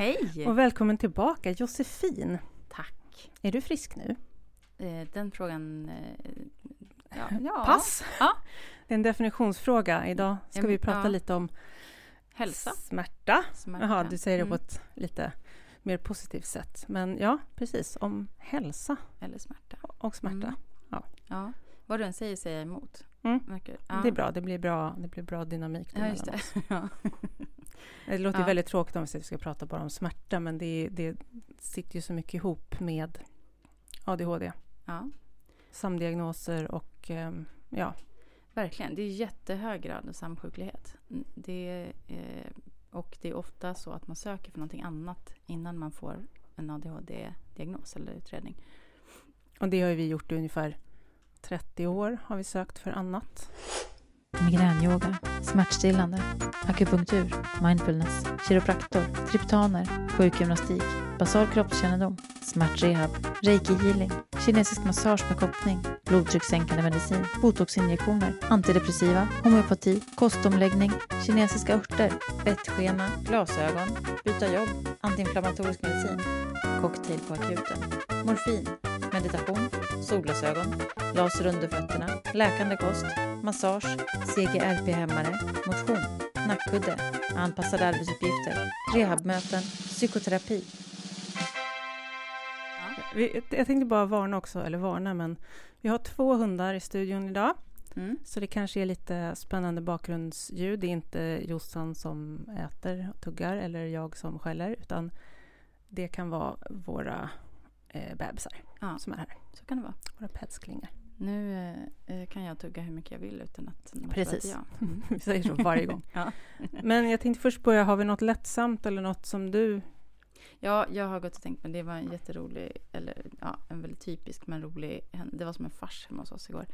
Hej! Och välkommen tillbaka Josefin. Tack. Är du frisk nu? Eh, den frågan... Eh, ja, ja. Pass! Ja. Det är en definitionsfråga. Idag ska vi prata Ja. lite om Hälsa. smärta. Smärta. Jaha, du säger det på Mm. ett lite mer positivt sätt. Men ja, precis. Om hälsa Eller smärta. och smärta. Mm. Ja. Vad du än säger säger jag emot. Mm. Ja. Det är bra. Det blir bra, det blir bra dynamik. Ja, just det. ja. Det låter Ja. väldigt tråkigt om vi ska prata bara om smärta, men det, det sitter ju så mycket ihop med ADHD. ja, Samdiagnoser och ehm, ja, verkligen. Det är jättehög grad av samsjuklighet. Mm, Det är, eh, och det är ofta så att man söker för någonting annat innan man får en ADHD-diagnos eller utredning. Och det har vi gjort i ungefär 30 år, har vi sökt för annat migränyoga, smärtstillande, akupunktur, mindfulness, kiropraktor, triptaner, sjukgymnastik, basal kroppskännedom, smärtrehab, reiki healing, kinesisk massage med koppling, blodtryckssänkande medicin, botoxinjektioner, antidepressiva, homeopati, kostomläggning, kinesiska örter, bettskena, glasögon, byta jobb, antiinflammatorisk medicin, cocktail på akuten, morfin, meditation, solglasögon, laser under fötterna, läkande kost, massage, CGRP-hämmare, motion, nackkudde, anpassade arbetsuppgifter, rehabmöten, psykoterapi. Vi, jag tänkte bara varna också, eller varna, men vi har två hundar i studion idag. Mm. Så det kanske är lite spännande bakgrundsljud. Det är inte Jossan som äter och tuggar eller jag som skäller, utan det kan vara våra eh, bebisar Ja, som är här. så kan det vara. Våra petsklingar. Nu eh, kan jag tugga hur mycket jag vill utan att någon Precis. jag. Mm. Vi säger så varje gång. Ja. Men jag tänkte först börja, har vi något lättsamt eller något som du... Ja, jag har gått och tänkt, men det var en jätterolig, eller ja, en väldigt typisk men rolig. Det var som en fars hemma hos oss igår.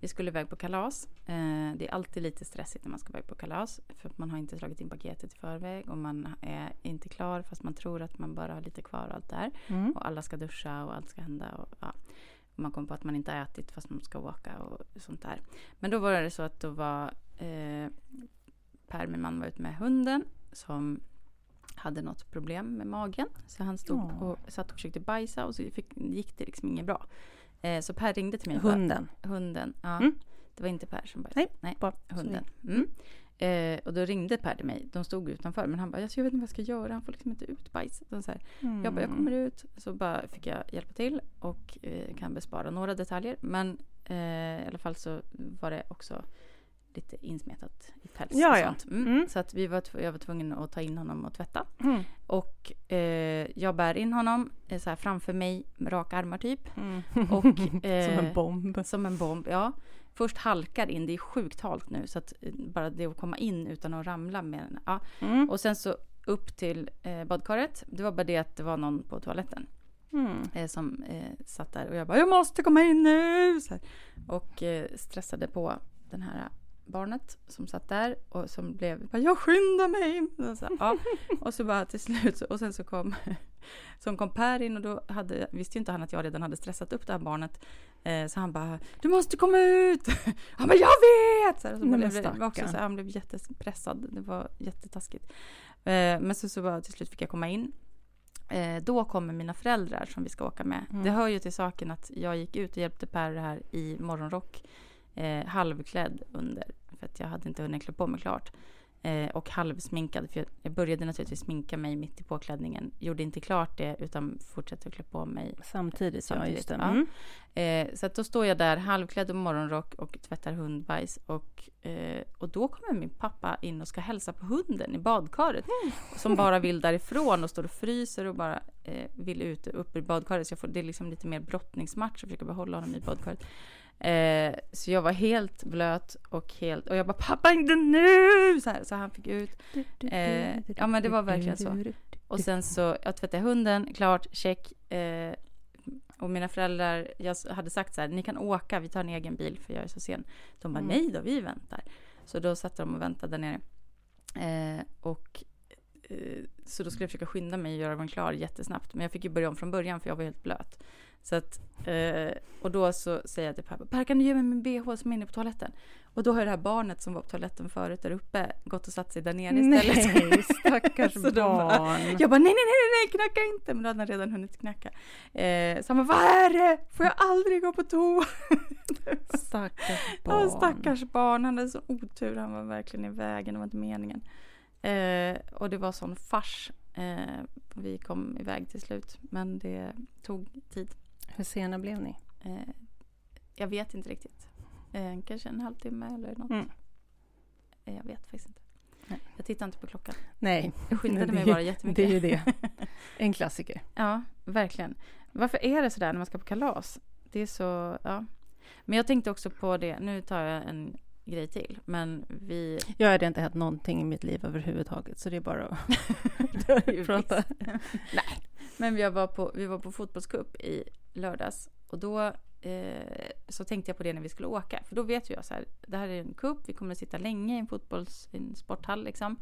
Vi skulle iväg på kalas. Eh, det är alltid lite stressigt när man ska iväg på kalas. För att man har inte slagit in paketet i förväg och man är inte klar fast man tror att man bara har lite kvar och allt det här. Mm. Och alla ska duscha och allt ska hända. Och, ja. och man kommer på att man inte har ätit fast man ska åka och sånt där. Men då var det så att då var eh, Per, min man, var ute med hunden som hade något problem med magen. Så han stod Åh. och satt och försökte bajsa och så fick, gick det liksom inget bra. Eh, så Per ringde till mig. och bara- Hunden. Hunden, ja. Mm. Det var inte Per som bajsade. Nej, bara hunden. Mm. Eh, och då ringde Per till mig. De stod utanför. Men han bara, "Alltså, jag vet inte vad jag ska göra. Han får liksom inte ut bajset. Så. Mm. Jag bara, jag kommer ut. Så bara fick jag hjälpa till och eh, kan bespara några detaljer. Men eh, i alla fall så var det också lite insmetat i päls Ja, och ja. sånt. Mm. Mm. Så att vi var, jag var tvungen att ta in honom och tvätta. Mm. Och eh, jag bär in honom eh, så här framför mig med raka armar typ. Mm. Och, Som eh, en bomb. Som en bomb, ja. Först halkar in, det är sjukt halt nu så att eh, bara det att komma in utan att ramla med en, ja. Mm. Och sen så upp till eh, badkaret. Det var bara det att det var någon på toaletten Mm. eh, som eh, satt där och jag bara jag måste komma in nu! Här. Och eh, stressade på den här barnet som satt där och som blev bara, jag skyndar mig! Och så, ja. och så bara till slut och sen så kom som kom Per in och då hade, visste ju inte han att jag redan hade stressat upp det här barnet. Eh, så han bara, du måste komma ut! Han bara, jag vet! Så här, och så Nej, blev det, var också så här, han blev jättepressad. Det var jättetaskigt. Eh, men så, så bara, till slut fick jag komma in. Eh, då kommer mina föräldrar som vi ska åka med. Mm. Det hör ju till saken att jag gick ut och hjälpte Per det här i morgonrock. Eh, halvklädd under. För att jag hade inte hunnit klä på mig klart. Eh, och halvsminkad. För jag, jag började naturligtvis sminka mig mitt i påklädningen. Gjorde inte klart det utan fortsatte att klä på mig Samtidigt, ja. Samtidigt, Just det. ja. Mm. Eh, så att då står jag där halvklädd och morgonrock och tvättar hundbajs. Och, eh, och då kommer min pappa in och ska hälsa på hunden i badkaret. Som bara vill därifrån och står och fryser och bara eh, vill ut upp ur badkaret. Så jag får, det är liksom lite mer brottningsmatch att försöka behålla honom i badkaret. Eh, så jag var helt blöt och helt... Och jag bara pappa inte nu! Så, här, så han fick ut. Eh, ja, men det var verkligen så. Och sen så, jag tvättade hunden, klart, check. Eh, och mina föräldrar, jag hade sagt så här, ni kan åka, vi tar en egen bil för jag är så sen. De bara, Mm. nej då, vi väntar. Så då satt de och väntade där nere. Eh, och eh, så då skulle jag försöka skynda mig och göra den klar jättesnabbt. Men jag fick ju börja om från början för jag var helt blöt. Så att, eh, och då så säger jag till pappa, Per kan du ge mig min bh som är inne på toaletten? Och då har det här barnet som var på toaletten förut där uppe gått och satt sig där nere istället. Nej, stackars de bara- barn. Jag bara nej, nej, nej, nej, knacka inte! Men då hade han redan hunnit knacka. Eh, så han bara, vad är det? Får jag aldrig gå på toa? Stackars Ja, barn. stackars barn, han hade så otur, han var verkligen i vägen, det var inte meningen. Eh, och det var sån fars. Eh, vi kom iväg till slut, men det tog tid. Hur sena blev ni? Eh, jag vet inte riktigt. Eh, kanske en halvtimme eller något. Mm. Eh, jag vet faktiskt inte. Nej. Jag tittar inte på klockan. Nej, Jag skyndade det mig är ju- bara jättemycket. det är ju det. En klassiker. Ja, verkligen. Varför är det sådär när man ska på kalas? Det är så, ja. Men jag tänkte också på det, nu tar jag en grej till, men vi... Jag hade inte hänt någonting i mitt liv överhuvudtaget, så det är bara att prata. Men vi var på, vi var på fotbollscup i lördags och då eh, så tänkte jag på det när vi skulle åka. För då vet ju jag så här, det här är en cup, vi kommer att sitta länge i en fotbolls, en sporthall liksom.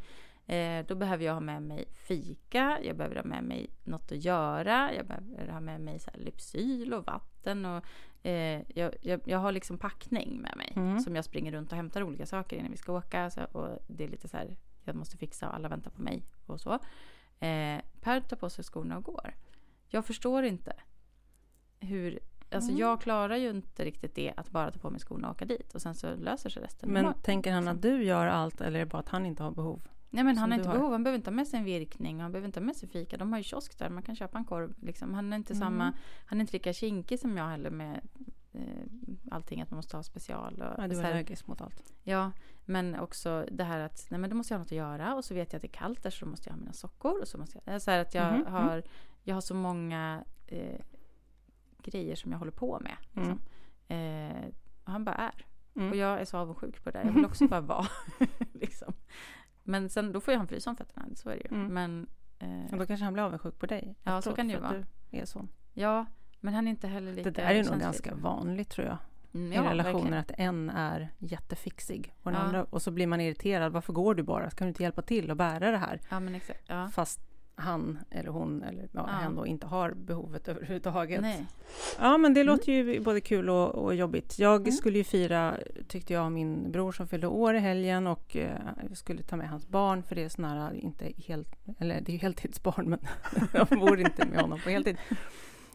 Eh, då behöver jag ha med mig fika, jag behöver ha med mig något att göra, jag behöver ha med mig så här Lypsyl och vatten och eh, jag, jag, jag har liksom packning med mig Mm. som jag springer runt och hämtar olika saker innan vi ska åka. Så, och det är lite så här, jag måste fixa och alla väntar på mig och så. Eh, per tar på sig skorna och går. Jag förstår inte hur... Alltså Mm. jag klarar ju inte riktigt det att bara ta på mig skorna och åka dit och sen så löser sig resten. Men normalt, tänker han liksom. att du gör allt eller är det bara att han inte har behov? Nej men han har inte har? behov, han behöver inte ha med sig en virkning, han behöver inte ha med sig fika. De har ju kiosk där, man kan köpa en korv. Liksom. Han är inte Mm. samma, han är inte lika kinkig som jag heller med eh, allting att man måste ha special. Och, Ja, du så är allergisk mot allt. Ja, men också det här att nej, men då måste jag ha något att göra och så vet jag att det är kallt där så då måste jag ha mina sockor. Och så måste jag, så här att jag, Mhm, mm. har, jag har så många eh, grejer som jag håller på med. Liksom. Eh, och han bara är. Mm. Och jag är så avundsjuk på det där. Jag vill också bara vara. liksom. Men sen då får ju han frysa om fötterna, så är det ju. Mm. Men, eh, Och då kanske han blir avundsjuk på dig. Ja, så kan det ju vara. Du är sån. ja, men han är inte heller lika Det där är nog ganska vanligt tror jag. Mm, I ja, relationer verkligen. att en är jättefixig och, den Ja. andra, och så blir man irriterad. Varför går du bara? Ska du inte hjälpa till och bära det här? Ja, men exakt. Ja. Fast han eller hon eller ja, Ja. hen då inte har behovet överhuvudtaget. Nej. Ja, men det låter ju både kul och, och jobbigt. Jag Mm. skulle ju fira, tyckte jag, min bror som fyllde år i helgen och eh, skulle ta med hans barn för det är sån här, inte helt, eller det är ju heltidsbarn men jag bor inte med honom på heltid.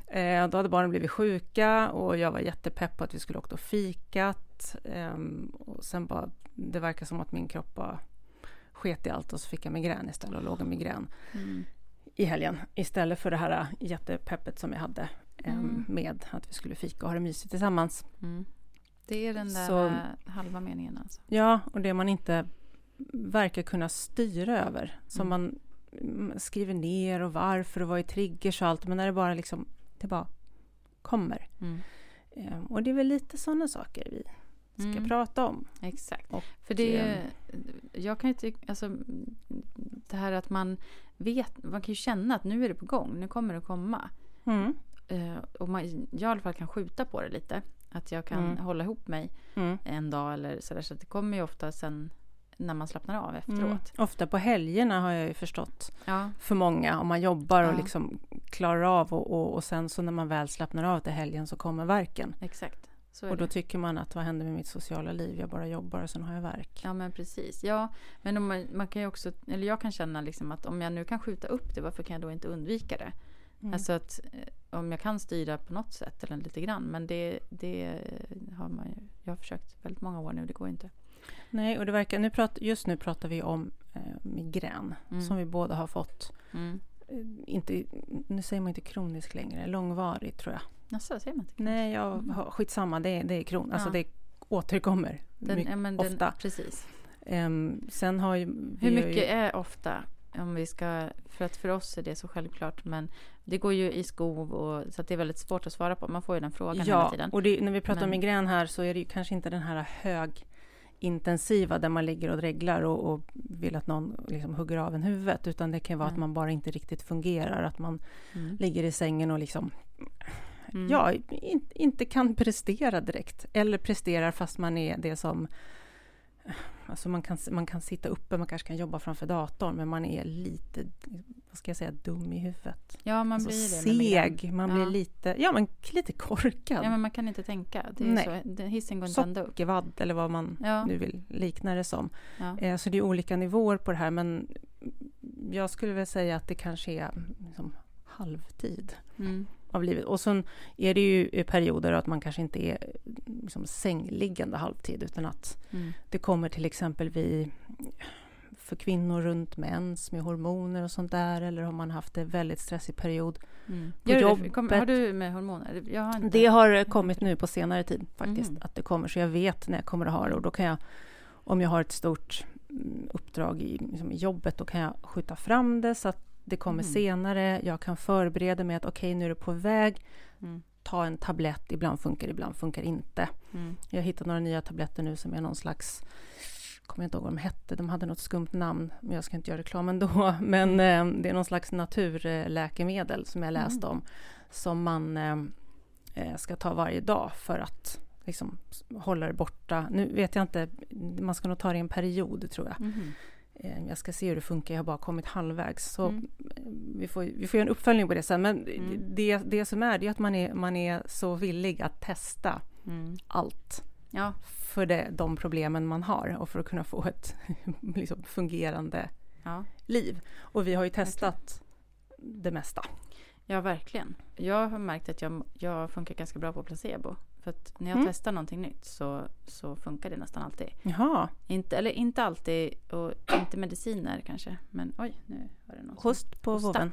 Eh, då hade barnen blivit sjuka och jag var jättepepp på att vi skulle åka och fikat. Ehm, och sen bara, det verkar som att min kropp bara sket i allt och så fick jag migrän istället och låg en migrän Mm. i helgen istället för det här äh, jättepeppet som jag hade äm, Mm. med att vi skulle fika och ha det mysigt tillsammans. Mm. Det är den där Så- eh, halva meningen alltså. Ja, och det man inte verkar kunna styra över, som Mm. man mm, skriver ner och varför och vad är triggers och allt, men när det bara liksom, det bara kommer. Mm. Äm, och det är väl lite sådana saker vi ska Mm. prata om. Exakt. Och, För det eh, är, jag kan ju tycka, alltså det här att man vet, man kan ju känna att nu är det på gång, nu kommer det komma. Mm, Eh, och man, jag i alla fall kan skjuta på det lite. Att jag kan Mm. hålla ihop mig mm, en dag eller sådär. Så det kommer ju ofta sen när man slappnar av efteråt. mm. Ofta på helgerna har jag ju förstått Ja, för många om man jobbar och Ja. liksom klarar av och, och, och sen så när man väl slappnar av till helgen så kommer verken. exakt. Och då det. tycker man att vad händer med mitt sociala liv? Jag bara jobbar och sen har jag verk. Ja men precis. Ja, men man, man kan ju också, eller jag kan känna liksom att om jag nu kan skjuta upp det, varför kan jag då inte undvika det? Mm. Alltså att eh, om jag kan styra på något sätt eller lite grann. Men det, det har man ju, jag har försökt väldigt många år nu, det går inte. Nej, och det verkar, nu prat, just nu pratar vi om eh, migrän Mm. som vi båda har fått. Mm. Eh, inte, nu säger man inte kronisk längre, långvarig tror jag. Jaså, säger man inte? Nej, jag Mm. skitsamma, det, är- det är kron, alltså Ja. det återkommer Den, mycket, ja, men den, ofta. Precis. Ehm, sen har ju... Hur mycket ju, är ofta? Om vi ska, för att för oss är det så självklart. Men det går ju i skov och så det är väldigt svårt att svara på. Man får ju den frågan hela Ja, tiden. och det, när vi pratar om Men- migrän här så är det ju kanske inte den här högintensiva där man ligger och dreglar och, och vill att någon liksom hugger av en huvudet utan det kan vara att Nej. man bara inte riktigt fungerar, att man Mm. ligger i sängen och liksom Mm. ja, in, inte kan prestera direkt eller presterar fast man är det som Alltså man kan, man kan sitta uppe, man kanske kan jobba framför datorn, men man är lite, vad ska jag säga, dum i huvudet. Ja, man Alltså blir det. seg, man Ja. blir lite, ja men lite korkad. Ja, men man kan inte tänka. Det är Nej. så, den- hissen går inte ända upp. Sockervadd eller vad man Ja, nu vill likna det som. ja. Eh, Så det är olika nivåer på det här, men jag skulle väl säga att det kanske är liksom halvtid Mm. av livet. Och sen är det ju perioder att man kanske inte är liksom sängliggande halvtid, utan att Mm. det kommer till exempel vid för kvinnor runt mens med hormoner och sånt där, eller har man haft en väldigt stressig period. Mm. På Gör du det? jobbet- Kom, har du med hormoner? Har inte. Det har kommit nu på senare tid faktiskt, Mhm. att det kommer, så jag vet när jag kommer att ha det och då kan jag, om jag har ett stort mm, uppdrag i, liksom i jobbet, då kan jag skjuta fram det så att det kommer Mhm. senare. Jag kan förbereda mig att okej, nu är det på väg. Mm. Ta en tablett, ibland funkar ibland funkar inte. Mm. Jag har hittat några nya tabletter nu som är någon slags kommer jag inte ihåg vad de hette, de hade något skumt namn, men jag ska inte göra reklam ändå. Men eh, det är någon slags naturläkemedel som jag läste om, som man eh, eh, ska ta varje dag för att liksom hålla det borta. Nu vet jag inte, man ska nog ta det i en period tror jag. Eh, Jag ska se hur det funkar, jag har bara kommit halvvägs. Så Mm. eh, vi, får, vi får göra en uppföljning på det sen. Men Mm. det, det som är, det är att man är, man är så villig att testa Mm. allt Ja, för det, de problemen man har och för att kunna få ett liksom, fungerande ja. liv. Och vi har ju testat det mesta. ja, verkligen. Jag har märkt att jag, jag funkar ganska bra på placebo. För att när jag Mm. testar någonting nytt så, så funkar det nästan alltid. Jaha, Inte, eller inte alltid, och inte mediciner kanske. Men oj, nu var det någon host på Hosta. vovven.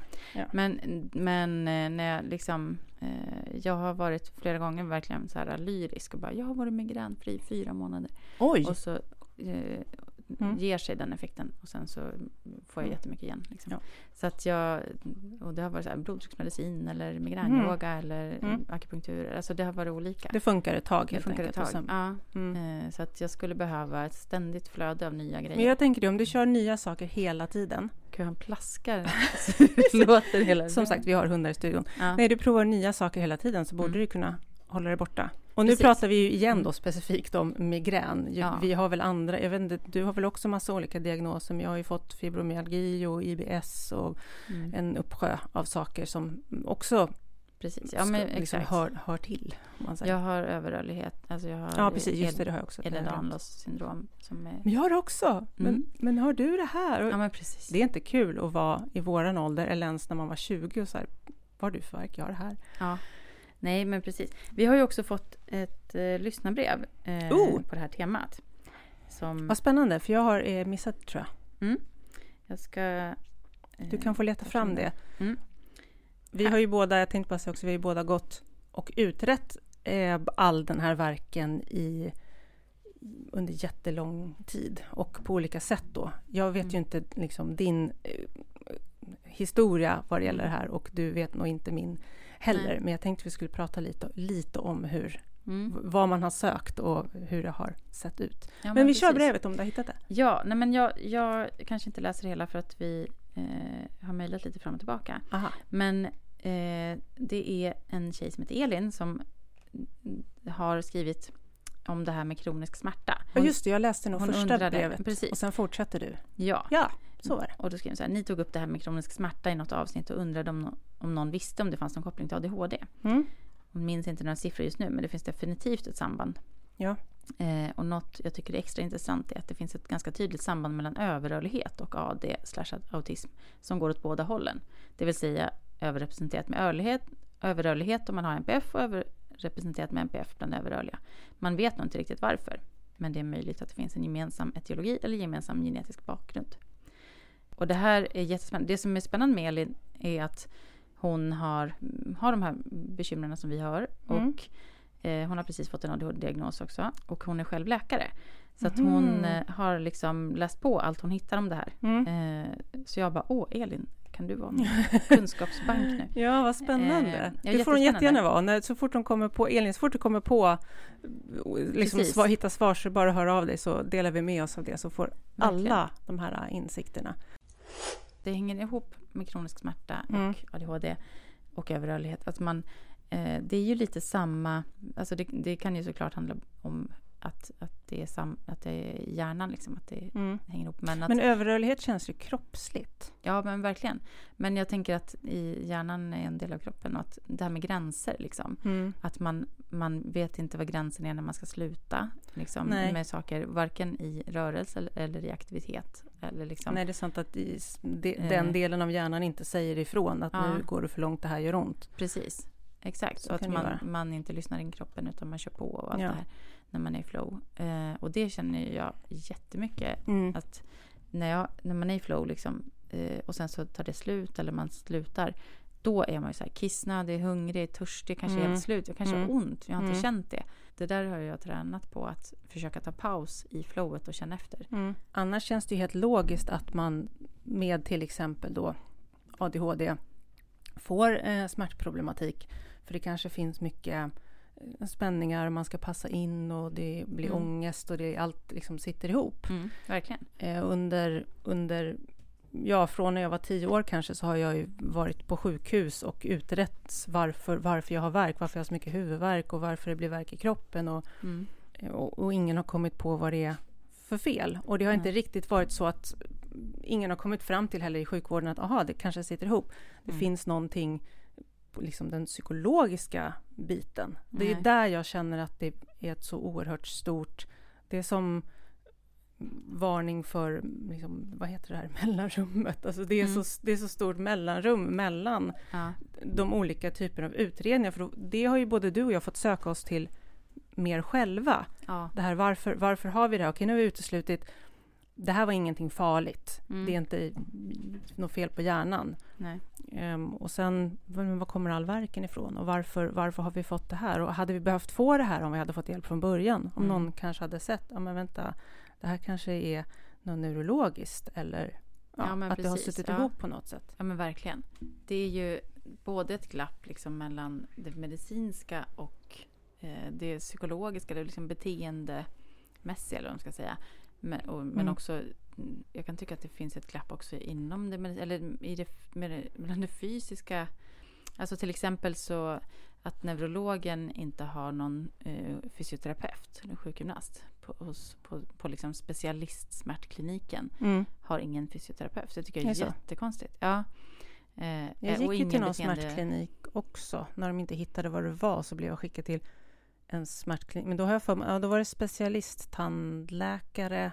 Men, men eh, när jag liksom... Eh, jag har varit flera gånger verkligen så här lyrisk och bara jag har varit migränfri i fyra månader. Oj! Och så eh, Mm. ger sig den effekten och sen så får jag Mm. jättemycket igen. Liksom. Ja. Så att jag... Och det har varit så här blodtrycksmedicin eller migränyoga eller Mm. akupunktur. Alltså det har varit olika. Det funkar ett tag Det helt funkar ett enkelt. tag. Ja, Mm. eh, så att jag skulle behöva ett ständigt flöde av nya grejer. Men jag tänker det, om du kör nya saker hela tiden. Gud, han plaskar. låter hela Som sagt, vi har hundar i studion. Ja. När du provar nya saker hela tiden så borde Mm. du kunna hålla det borta. Och nu Precis. pratar vi ju igen då specifikt om migrän. Ja. Vi har väl andra, jag vet inte, du har väl också massa olika diagnoser, men jag har ju fått fibromyalgi och IBS och Mm. en uppsjö av saker som också Precis, ja men liksom exakt. hör, hör till. Jag har överrörlighet. Alltså jag har ja, precis, just det, det har jag också. Glömt. Ehlers-Danlos syndrom som är... Men jag har det också! Men, Mm. men har du det här? Ja men precis. Det är inte kul att vara i våran ålder, eller ens när man var 20 och så här, vad har du för verk? Jag har det här. Ja. Nej men precis. Vi har ju också fått ett eh, lyssnarbrev eh, Oh! på det här temat. Som Vad spännande, för jag har eh, missat tror jag. jag ska... eh, Du kan få leta fram det. Mm. Vi har ju båda, jag tänkte bara säga också, vi har ju båda gått och utrett eh, all den här verken i under jättelång tid och på olika sätt då. Jag vet ju Mm. inte liksom din eh, historia vad det gäller det här och du vet nog inte min heller. Nej. Men jag tänkte vi skulle prata lite, lite om hur, Mm. vad man har sökt och hur det har sett ut. Ja, men vi kör precis. brevet om du har hittat det. Ja, nej men jag, jag kanske inte läser hela för att vi eh, har mejlat lite fram och tillbaka. Aha. Men eh, det är en tjej som heter Elin som har skrivit om det här med kronisk smärta. Ja, just det, jag läste nog hon första undrade- brevet precis. och sen fortsätter du. Ja, Ja, så var det. och då skrev hon så här. Ni tog upp det här med kronisk smärta i något avsnitt och undrade om, om någon visste om det fanns någon koppling till ADHD. Mm. Hon minns inte några siffror just nu men det finns definitivt ett samband. Ja. Eh, och något jag tycker är extra intressant är att det finns ett ganska tydligt samband mellan överrörlighet och AD autism som går åt båda hållen. Det vill säga överrepresenterat med överlighet, överrörlighet om man har NPF och överrepresenterat med NPF bland överrörliga. Man vet nog inte riktigt varför, men det är möjligt att det finns en gemensam etiologi eller gemensam genetisk bakgrund. Och det här är jättespännande. Det som är spännande med Elin är att hon har, har de här bekymren som vi har Mm. och eh, hon har precis fått en ADHD-diagnos också och hon är själv läkare. Så att hon eh, har liksom läst på allt hon hittar om det här. Mm. Eh, så jag bara, åh Elin, kan du vara min kunskapsbank nu? Ja, vad spännande. Eh, det får hon jättegärna vara. När, så fort de kommer på, Elin, så fort du kommer på liksom, svar, hitta svar så bara hör av dig så delar vi med oss av det så får Verkligen. alla de här insikterna. Det hänger ihop med kronisk smärta Mm. och ADHD och överrörlighet. Att man, eh, det är ju lite samma, alltså det, det kan ju såklart handla om att, att, det, är sam, att det är hjärnan, liksom, att det Mm. hänger ihop. Men, att, Men överrörlighet känns ju kroppsligt. Ja, men verkligen. Men jag tänker att i hjärnan är en del av kroppen och att det här med gränser, liksom. Mm. Att man, man vet inte vad gränsen är när man ska sluta liksom, Nej. med saker, varken i rörelse eller, eller i aktivitet. Eller liksom, Nej, det är sant att i, de, Eh. den delen av hjärnan inte säger ifrån att Ja. nu går du för långt, det här gör ont. Precis, exakt. Så Så att det man, man inte lyssnar in kroppen utan man kör på och allt Ja. det här när man är i flow. Eh, och det känner jag jättemycket Mm. att när, jag, när man är i flow liksom, eh, och sen så tar det slut eller man slutar då är man ju så här kissnödig, hungrig, törstig, kanske Mm. helt slut. Jag kanske Mm. har ont, jag har inte Mm. känt det. Det där har jag tränat på att försöka ta paus i flowet och känna efter. Mm. Annars känns det ju helt logiskt att man med till exempel då ADHD får eh, smärtproblematik. För det kanske finns mycket eh, spänningar, man ska passa in och det blir Mm. ångest och det, allt liksom sitter ihop. verkligen. Eh, under, under, ja från när jag var tio år kanske så har jag ju varit på sjukhus och utrett varför, varför jag har värk, varför jag har så mycket huvudvärk och varför det blir värk i kroppen och, Mm. och, och ingen har kommit på vad det är för fel. Och det har inte Nej. riktigt varit så att ingen har kommit fram till heller i sjukvården att aha, det kanske sitter ihop. Det Mm. finns någonting liksom den psykologiska biten. Det är där jag känner att det är ett så oerhört stort... Det är som varning för, liksom, vad heter det här, mellanrummet. Alltså det, är Mm. så, det är så stort mellanrum mellan Ja. de olika typerna av utredningar. För det har ju både du och jag fått söka oss till mer själva. Ja. Det här varför, varför har vi det här? Okej, nu har vi uteslutit det här var ingenting farligt. Mm. Det är inte något fel på hjärnan. Ehm, och sen, var kommer all verken ifrån? Och varför, varför har vi fått det här? Och hade vi behövt få det här om vi hade fått hjälp från början? Om Mm. någon kanske hade sett, ja men vänta, det här kanske är något neurologiskt eller ja, Ja, att det har precis, suttit ja. ihop på något sätt. Ja men verkligen. Det är ju både ett glapp liksom mellan det medicinska och eh, det psykologiska, det liksom beteendemässiga eller vad man ska säga. Men, och, men Mm. också, jag kan tycka att det finns ett glapp också inom det, eller i det, mellan det fysiska. Alltså till exempel så att neurologen inte har någon eh, fysioterapeut eller sjukgymnast på, hos, på, på liksom specialistsmärtkliniken Mm. har ingen fysioterapeut. Det tycker jag Det är så? jättekonstigt. Ja. Eh, Jag och gick ju till någon beteende- smärtklinik också. När de inte hittade vad det var så blev jag skickad till en smärtklinik. Men då, har jag för ja, då var det specialisttandläkare,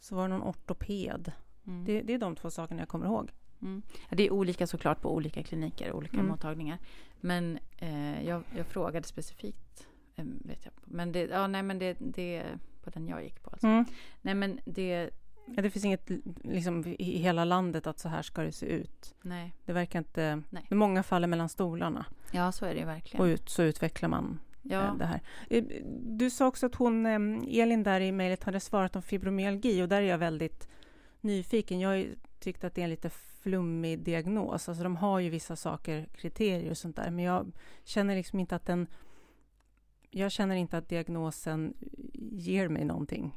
så var det någon ortoped. Mm. Det, det är de två sakerna jag kommer ihåg. Mm. Ja, Det är olika såklart på olika kliniker, olika Mm. mottagningar. Men eh, jag, jag frågade specifikt, eh, vet jag. Men det, ja, nej, men det, det på den jag gick på. Alltså. Mm. Nej, men det, Ja, det finns inget liksom, i hela landet att så här ska det se ut. nej. Det verkar inte... Nej. Många faller mellan stolarna Ja, så är det ju verkligen. och ut, så utvecklar man eh, ja. det här. Eh, Du sa också att hon, eh, Elin där i mejlet hade svarat om fibromyalgi och där är jag väldigt nyfiken. Jag har ju tyckt att det är en lite flummig diagnos. Alltså de har ju vissa saker, kriterier och sånt där, men jag känner liksom inte att den jag känner inte att diagnosen ger mig någonting.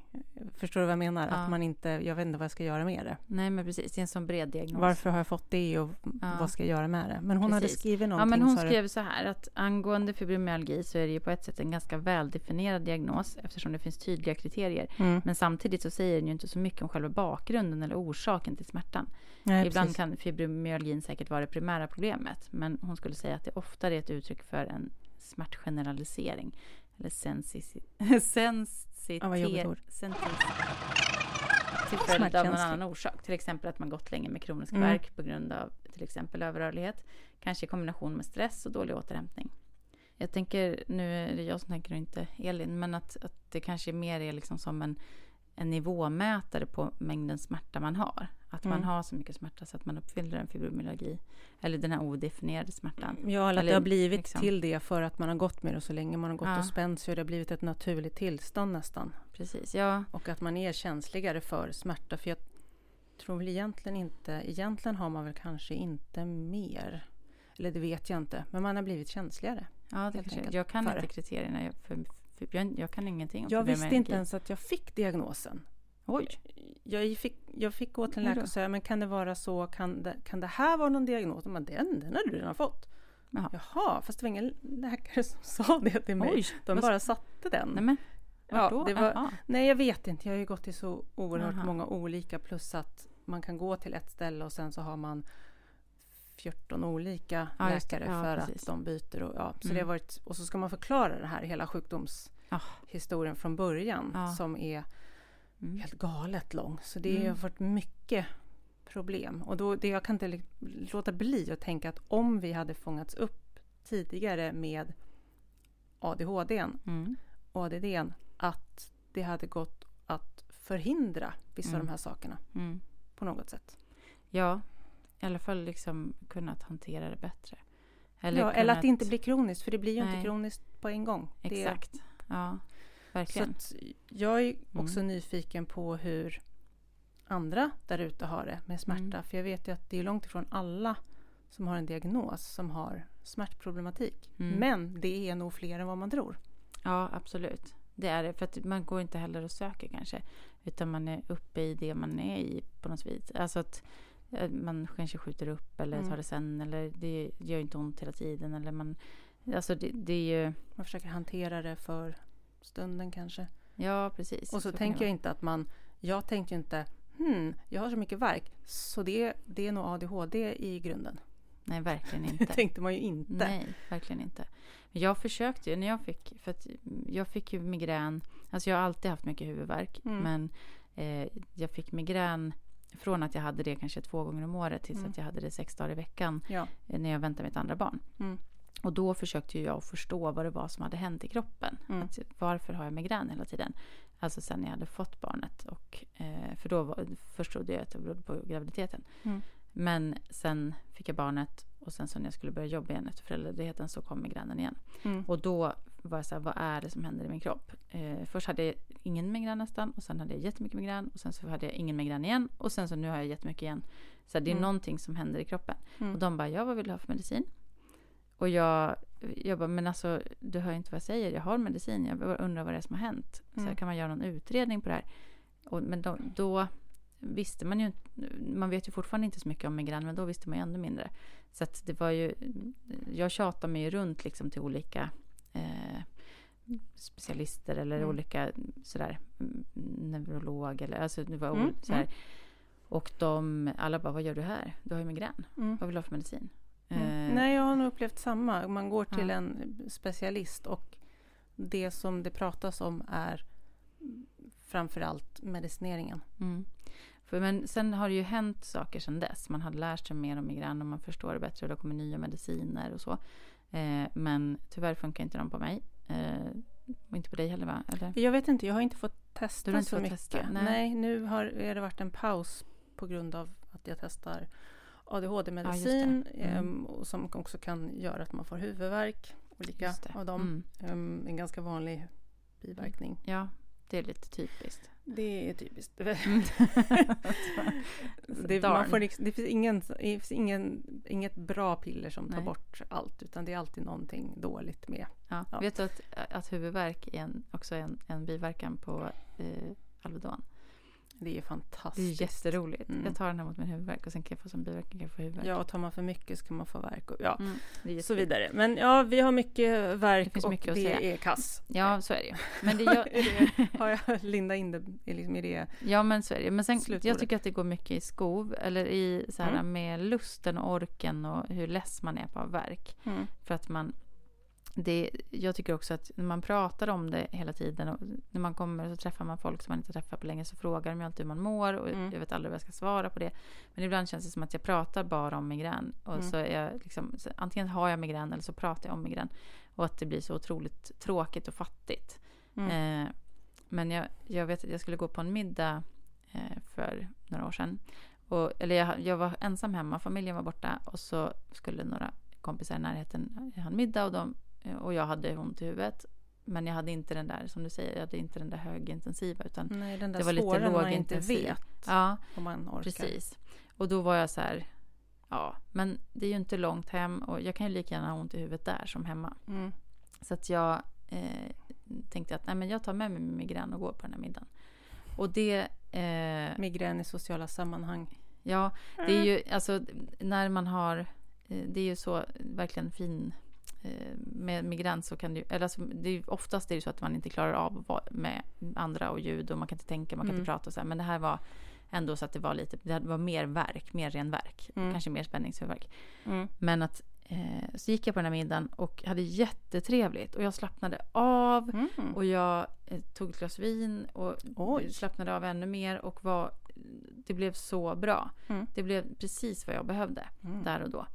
Förstår du vad jag menar? Ja. Att man inte, jag vet inte vad jag ska göra med det. Nej, men precis. Det är en sån bred diagnos. Varför har jag fått det och Ja. vad ska jag göra med det? Men hon hade Precis. skrivit Ja, någonting. men hon skrev så här att angående fibromyalgi så är det ju på ett sätt en ganska väldefinierad diagnos eftersom det finns tydliga kriterier. Mm. Men samtidigt så säger den ju inte så mycket om själva bakgrunden eller orsaken till smärtan. Nej, Ibland precis. kan fibromyalgin säkert vara det primära problemet. Men hon skulle säga att det oftare är ett uttryck för en smärtgeneralisering. Eller sensitivitet. Ord. Till följd av någon annan orsak. Till exempel att man gått länge med kronisk Mm. värk på grund av till exempel överrörlighet. Kanske i kombination med stress och dålig återhämtning. Jag tänker, nu är det jag som tänker och inte Elin, men att, att det kanske mer är liksom som en, en nivåmätare på mängden smärta man har. Att man Mm. har så mycket smärta så att man uppfyller en fibromyalgi. Eller den här odefinierade smärtan. Ja, eller att det har blivit liksom- till det för att man har gått med det så länge. Man har gått Ja. och spänt sig och det har blivit ett naturligt tillstånd nästan. Precis, ja. Och att man är känsligare för smärta. För jag tror väl egentligen inte, egentligen har man väl kanske inte mer. Eller det vet jag inte, men man har blivit känsligare. ja det kanske, jag kan för inte kriterierna. Jag, för, för, jag, jag kan ingenting om Jag visste inte ens att jag fick diagnosen. Oj, Jag fick, jag fick gå till en läkare och säga, men kan det vara så, kan det, kan det här vara någon diagnos? Men den, den har du redan fått. Jaha. Jaha, fast det var ingen läkare som sa det till mig. oj. De vad- bara satte den. Nej, men, Ja, det var-. Nej, jag vet inte. Jag har ju gått till så oerhört Jaha. många olika plus att man kan gå till ett ställe och sen så har man 14 olika Ja, läkare Ja, för precis. att de byter. Och, ja, så Mm. det har varit, och så ska man förklara det här, hela sjukdomshistorien från början Ja. som är Mm. helt galet lång. Så det har Mm. varit mycket problem. Och då, det, jag kan inte låta bli att tänka att om vi hade fångats upp tidigare med ADHD Mm. och ADD, att det hade gått att förhindra vissa av Mm. de här sakerna Mm. på något sätt. Ja, i alla fall liksom kunnat hantera det bättre. Eller, ja, eller att det kunnat- inte blir kroniskt, för det blir ju Nej. inte kroniskt på en gång. Det- Exakt. Ja, så verkligen. att jag är också Mm. nyfiken på hur andra där ute har det med smärta. Mm. För jag vet ju att det är långt ifrån alla som har en diagnos som har smärtproblematik. Mm. Men det är nog fler än vad man tror. Ja, absolut. Det är det. För att man går inte heller och söker kanske. Utan man är uppe i det man är i på något vis. Alltså att eh, man kanske skjuter upp eller Mm. tar det sen. Eller det gör inte ont hela tiden. Eller man, alltså det, det är ju... Man försöker hantera det för stunden kanske. Ja, precis. Och så, kan tänker det jag inte att man... Jag tänkte ju inte hmm, jag har så mycket verk så det, det är nog ADHD i grunden. Nej, verkligen Det inte. tänkte man ju inte. Nej, verkligen inte. Men jag försökte ju när jag fick, för att jag fick ju migrän, alltså jag har alltid haft mycket huvudvärk, Mm. men eh, jag fick migrän från att jag hade det kanske två gånger om året tills Mm. att jag hade det sex dagar i veckan Ja. eh, när jag väntade mitt andra barn. Mm. Och då försökte jag förstå vad det var som hade hänt i kroppen. Mm. Att, varför har jag migrän hela tiden? Alltså sen jag hade fått barnet. Och, eh, för då var, förstod jag att det berodde på graviditeten. Mm. Men sen fick jag barnet och sen så när jag skulle börja jobba igen efter föräldraledigheten så kom migränen igen. Mm. Och då var jag så här, vad är det som händer i min kropp? Eh, först hade jag ingen migrän nästan och sen hade jag jättemycket migrän och sen så hade jag ingen migrän igen och sen så nu har jag jättemycket igen. Så här, det är Mm. någonting som händer i kroppen. Mm. Och de bara, ja vad vill du ha för medicin? Och jag, jag bara, men alltså du hör inte vad jag säger, jag har medicin, jag bara undrar vad det är som har hänt. Så här, Mm. kan man göra någon utredning på det här? Och, men då, då visste man ju man vet ju fortfarande inte så mycket om migrän, men då visste man ju ännu mindre. Så att det var ju, jag tjatade mig ju runt liksom till olika eh, specialister eller Mm. olika sådär mm, neurolog eller alltså det var Mm, sådär. Och de, alla bara, vad gör du här? Du har ju migrän. Mm. Vad vill du ha för medicin? Mm. Eh, Nej, jag har nog upplevt samma. Man går till Ja. en specialist och det som det pratas om är framförallt medicineringen. Mm. För, men sen har det ju hänt saker sedan dess. Man har lärt sig mer om migrän och man förstår det bättre och det kommer nya mediciner och så. Eh, men tyvärr funkar inte de på mig. Eh, och inte på dig heller va? Eller? Jag vet inte, jag har inte fått testa Du har inte så fått mycket. testa? Nej. Nej. nu har är det varit en paus på grund av att jag testar ADHD-medicin det. Mm. och som också kan göra att man får huvudvärk. Olika av dem. Mm. Ehm, en ganska vanlig biverkning. Ja, det är lite typiskt. Det är typiskt. Det, man får liksom, det finns, ingen, det finns ingen, inget bra piller som tar Nej. bort allt utan det är alltid någonting dåligt med. Ja. Ja. Vet du att, att huvudvärk är en, också en, en biverkan på eh, Alvedon? Det är Det är fantastiskt. jätteroligt. Mm. Jag tar den här mot min huvudvärk och sen kan jag få som biverkan kan jag få huvudvärk. Ja, och tar man för mycket så kan man få värk. Och, ja, Mm, så vidare. Men ja, vi har mycket verk Det och mycket det är kass. Ja, så är det. Men det, det, har jag lindat in det i liksom i det? Ja men så är det. Men sen, Slutordet. jag tycker att det går mycket i skov. Eller i så här Mm. med lusten och orken och hur less man är på av verk. Mm. För att man... Det, jag tycker också att när man pratar om det hela tiden och när man kommer så träffar man folk som man inte träffat på länge så frågar de ju alltid hur man mår och Mm. jag vet aldrig vad jag ska svara på det. Men ibland känns det som att jag pratar bara om migrän och Mm. så är liksom, så antingen har jag migrän eller så pratar jag om migrän och att det blir så otroligt tråkigt och fattigt. Mm. Eh, men jag, jag vet att jag skulle gå på en middag eh, för några år sedan. Och, eller jag, jag var ensam hemma, familjen var borta och så skulle några kompisar i närheten ha en middag och, de, och jag hade ont i huvudet. Men jag hade inte den där, som du säger, jag hade inte den där högintensiva utan Nej, den där det var lite när man inte lågintensiv. vet ja, om man orkar. precis. Och då var jag så här, ja, men det är ju inte långt hem och jag kan ju lika gärna ha ont i huvudet där som hemma. Mm. Så att jag eh, tänkte att nej, men jag tar med mig min migrän och går på den här middagen. Och det... Eh, Migrän i sociala sammanhang. ja, det är ju alltså när man har... Eh, det är ju så verkligen fin eh, med migrän så kan det ju, eller alltså, det är oftast är det så att man inte klarar av att vara med andra och ljud och man kan inte tänka, man kan Mm. inte prata och så här. Men det här var ändå så att det var lite, det var mer verk, mer ren verk. Mm. Kanske mer spänningshuvudvärk. Mm. Men att eh, så gick jag på den här middagen och hade jättetrevligt och jag slappnade av Mm. och jag eh, tog ett glas vin och Oj. slappnade av ännu mer och var, det blev så bra. Mm. Det blev precis vad jag behövde Mm. där och då.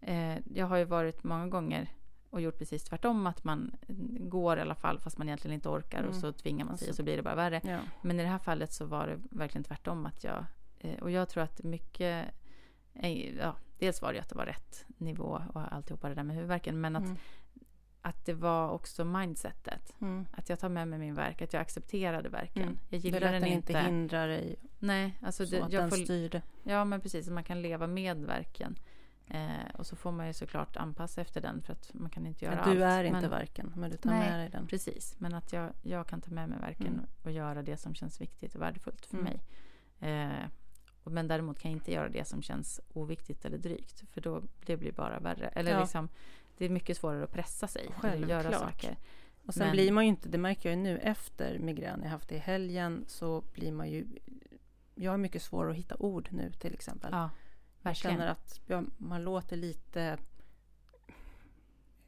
Eh, jag har ju varit många gånger och gjort precis tvärtom, att man går i alla fall fast man egentligen inte orkar och Mm. så tvingar man sig och så blir det bara värre. Ja. Men i det här fallet så var det verkligen tvärtom att jag, eh, och jag tror att mycket, eh, ja, dels var det att det var rätt nivå och alltihopa det där med huvudvärken, men att, Mm. att det var också mindsetet. Mm. Att jag tar med mig min verk, att jag accepterade verken. Mm. Jag gillar den den inte. inte hindra dig Nej, alltså så det, att jag den får, styrde. Ja, men precis. Man kan leva med verken. Eh, och så får man ju såklart anpassa efter den för att man kan inte göra allt. du är inte men, verken, men du tar Nej, med dig den. Precis, men att jag, jag kan ta med mig verken Mm. och göra det som känns viktigt och värdefullt för Mm. mig. Eh, men däremot kan jag inte göra det som känns oviktigt eller drygt. För då det blir bara värre. Eller Ja. liksom, det är mycket svårare att pressa sig. Eller göra Självklart. saker. Och sen Men- blir man ju inte, det märker jag ju nu efter migrän jag haft det i helgen, så blir man ju... Jag har mycket svårare att hitta ord nu till exempel. Ja, jag verkligen. känner att ja, man låter lite...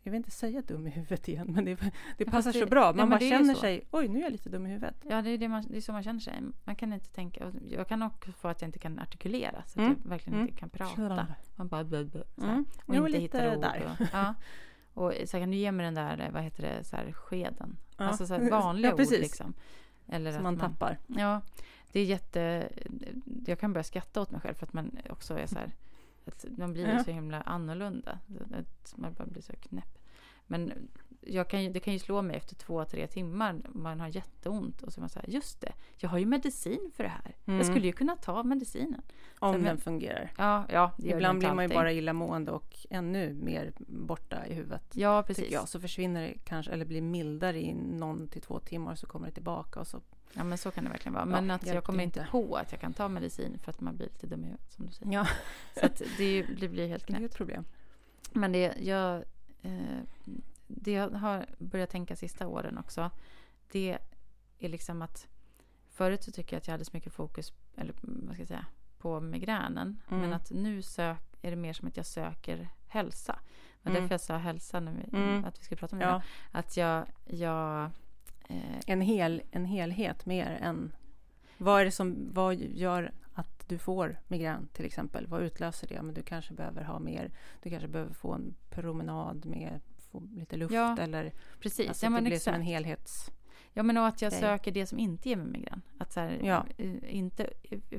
Jag vill inte säga dum i huvudet igen, men det, det passar fast så det- bra. Man men bara det känner sig, oj nu är jag lite dum i huvudet. Ja, det är, det, man, det är så man känner sig. Man kan inte tänka. Jag kan också få att jag inte kan artikulera. Så att Mm. jag verkligen Mm. inte kan prata. Man bara blö, blö, så här. Mm. Och Jo, inte hittar ord. där. Och, ja. och så kan du ge mig den där, vad heter det, så här, skeden. Ja. Alltså så här, vanliga Ja, ord liksom. Eller Som att man tappar. Ja, det är jätte... Jag kan börja skratta åt mig själv för att man också är så här... Att man blir Ja. så himla annorlunda. Att man bara blir så knäpp. Men kan det kan ju slå mig efter två, tre timmar. Man har jätteont och så är man så här, just det, jag har ju medicin för det här. Mm. Jag skulle ju kunna ta medicinen. Om men- den fungerar. Ja, ja, Ibland blir man ju bara illamående och ännu mer borta i huvudet. Ja, precis. Jag. Så försvinner det kanske, eller blir mildare i någon till två timmar så kommer det tillbaka och så. Ja, men så kan det verkligen vara. Ja, Men att jag kommer inte inte. på att jag kan ta medicin för att man blir lite dum i huvudet, som du säger. Ja, Så att det, det blir helt det är knäppt. ett problem. Men det jag, eh, det jag har börjat tänka sista åren också, det är liksom att förut så tycker jag att jag hade så mycket fokus, eller vad ska jag säga, på migränen. Mm. Men att nu sök, är det mer som att jag söker hälsa. Det var Mm. därför jag sa hälsa när vi, Mm. att vi skulle prata om det. Ja, Att jag, jag en, hel, en helhet mer än... Vad är det som vad gör att du får migrän till exempel? Vad utlöser det? Men du kanske behöver ha mer, du kanske behöver få en promenad med få lite luft Ja, eller precis, alltså ja, det blir exakt. som en helhets... Ja, men och att jag söker det som inte ger mig migrän. Att så här, Ja. eh, inte,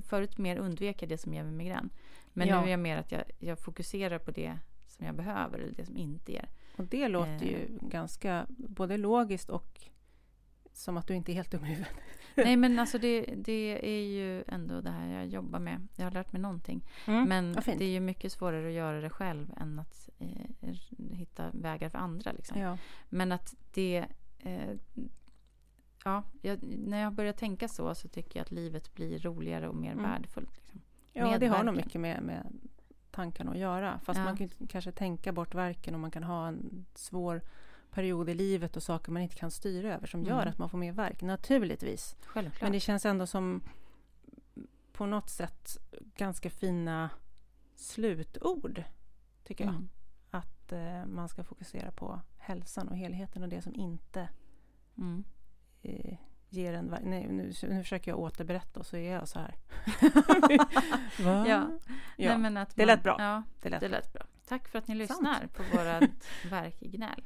förut mer undvek jag det som ger mig migrän. Men Ja. nu är jag mer att jag, jag fokuserar på det som jag behöver eller det som inte ger. Och det låter Eh. ju ganska både logiskt och som att du inte är helt dum i huvudet. Nej men alltså det, det är ju ändå det här jag jobbar med. Jag har lärt mig någonting. Men Mm. fint. det är ju mycket svårare att göra det själv än att eh, hitta vägar för andra. Liksom. Ja. Men att det... Eh, ja, jag, när jag börjar tänka så så tycker jag att livet blir roligare och mer Mm. värdefullt. Liksom. Ja, det har nog mycket med, med tankarna att göra. Fast Ja. man kan kanske tänka bort verken och man kan ha en svår period i livet och saker man inte kan styra över som gör Mm. att man får mer verk. Naturligtvis. Självklart. Men det känns ändå som på något sätt ganska fina slutord, tycker jag. Mm. Att eh, man ska fokusera på hälsan och helheten och det som inte Mm. eh, ger en... Nej, nu, nu försöker jag återberätta och så är jag så här. Ja. Ja, Nej, men att det man, lät bra. Ja, det lät det lät bra. Tack för att ni Sant. lyssnar på vårat verkgnäll.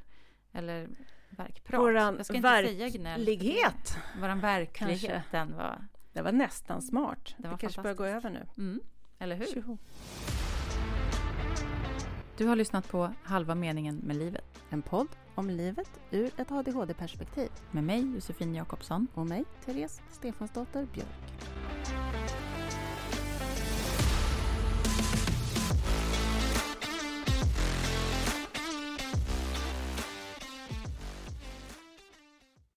Eller verkprat. Våran jag ska inte säga gnäll. Våran verklighet, Kanske. den var... Det var nästan smart. Det, var kanske börjar gå över nu. Mm, eller hur? Tjoho. Du har lyssnat på Halva meningen med livet. En podd om livet ur ett ADHD-perspektiv. Med mig, Josefin Jakobsson. Och mig, Therese Stefansdotter Björk.